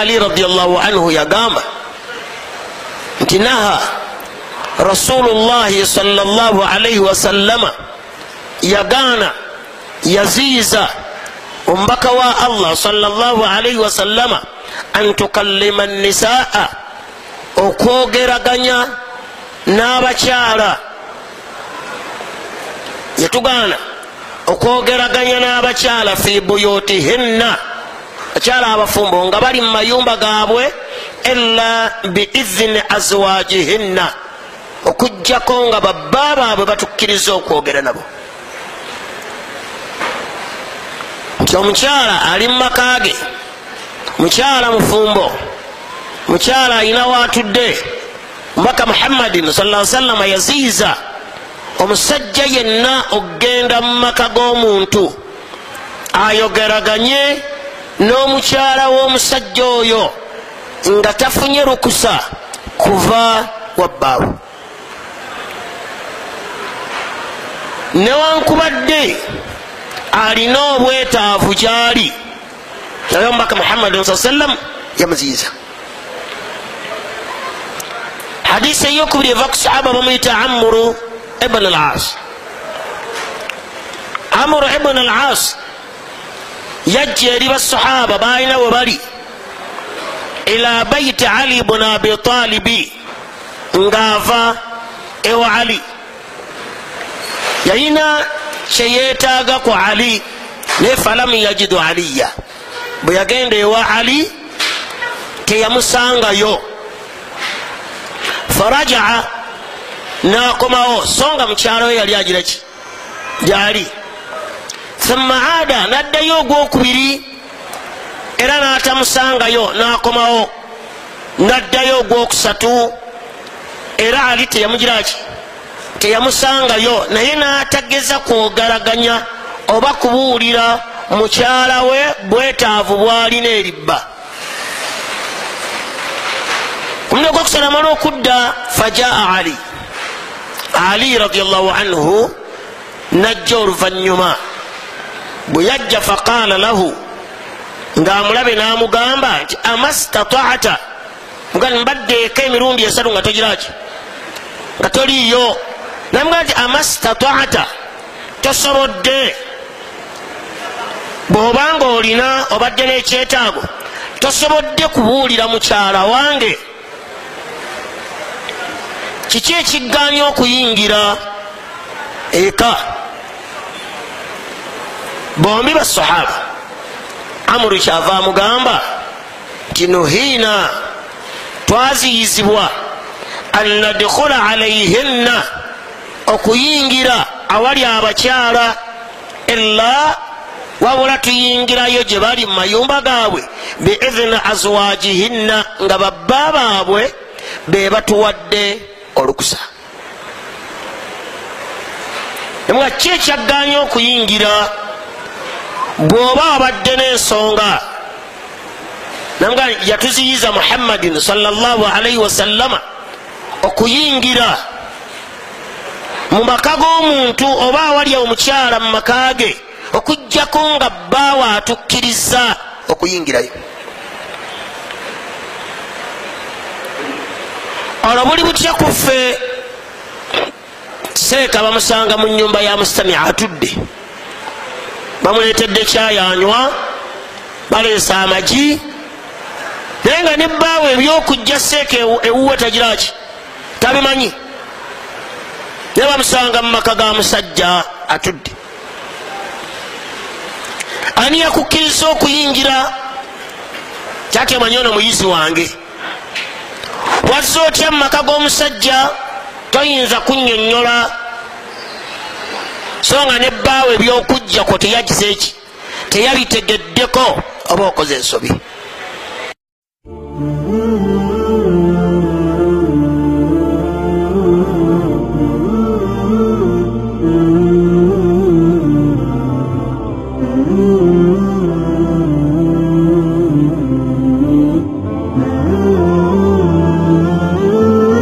ali radiallahu anhu yagamba nti naha rasulullahi salllah alaihi wasallama yagaana yaziiza omubaka wa allah salllah alaihi wasallama an tukallima nisaa okwogeraganya n'abakyala. Yatugaana okwogeraganya n'abakyala fi buyutihinna bakyala abafumbo nga bali mu mayumba gaabwe ila biizini azwajihinna. Okugjako nga babba baabwe batukkiriza okwogera nabo. Nti omukyala ali mu maka ge mukyala mufumbo mukyala alina waatudde mubaka muhammadin saa salama yaziiza omusajja yenna okgenda mu maka g'omuntu ayogeraganye n'omukyala w'omusajja oyo nga tafunye lukusa kuva wabbaawe newankubadde alina obwetaavu gyali naye omubaka muhammadin saa sallam yamuziiza hadisi eyokubiri eva ku sahaba bamuyita amuru ibn al as amuru ibn al as yajja eri basahaba balina we bali. Ila baiti ali bn abi talibi ngaava ewa ali. Yalina kyeyetaaga ku ali naye falamu yajidu aliya. Bwe yagenda ewa ali teyamusangayo. Farajaa nakomawo so nga mukyalo we yali agiraki gyali thumma aada naddayo ogwokubiri era natamusangayo nakomawo. Naddayo ogwokusatu era ali teyamugiraki teyamusangayo naye natageza kwogalaganya oba kubuulira mukyala we bwetaavu bwalina eribba. Kumuna gwokusala amala okudda fajaa ali. Ali radiallahu anhu najja oluvanyuma bwe yajja faqala lahu ngaamulabe namugamba nti amastataata? Mugani mbaddeeko emirundi esatu nga togiraki nga toliiyo. Namugamba nti amastataata? Tosobodde. Bw'obanga olina obadde n'ekyetaago tosobodde kubuulira mukyala wange. Kiki ekigganya okuyingira? Eka bombi basahaba amuru kyava amugamba nti nuhiina twaziyizibwa an nadkhula alaihinna okuyingira awali abakyala ila wabula tuyingirayo gye bali mu mayumba gaabwe biizini azwajihinna nga babba baabwe be batuwadde olukusa. Nga ki ekyagganya okuyingira bw'oba wabadde n'ensonga. Namuga yatuziyiza muhammadin salaalaihi wasallama okuyingira mu maka g'omuntu oba awali omukyala mu maka ge okugjako nga bbaawe atukkiriza okuyingirayo. Olwo buli butya kuffe seeka bamusanga mu nyumba ya musitami atudde bamuleetedde kyayanywa baleesa amagi naye nga ne bbaawe ebyokujja seeka ewuwe tagiraki tabimanyi? Naye bamusanga mu maka ga musajja atudde. Ani yakukkiriza okuyingira? Kyakemanyi ono muyizi wange. Wazza otya mu maka g'omusajja? Toyinza kunnyonnyola so nga nebbaawo ebyokujjako teyagizeeki teyabitegeddeko oba okoze ensobi?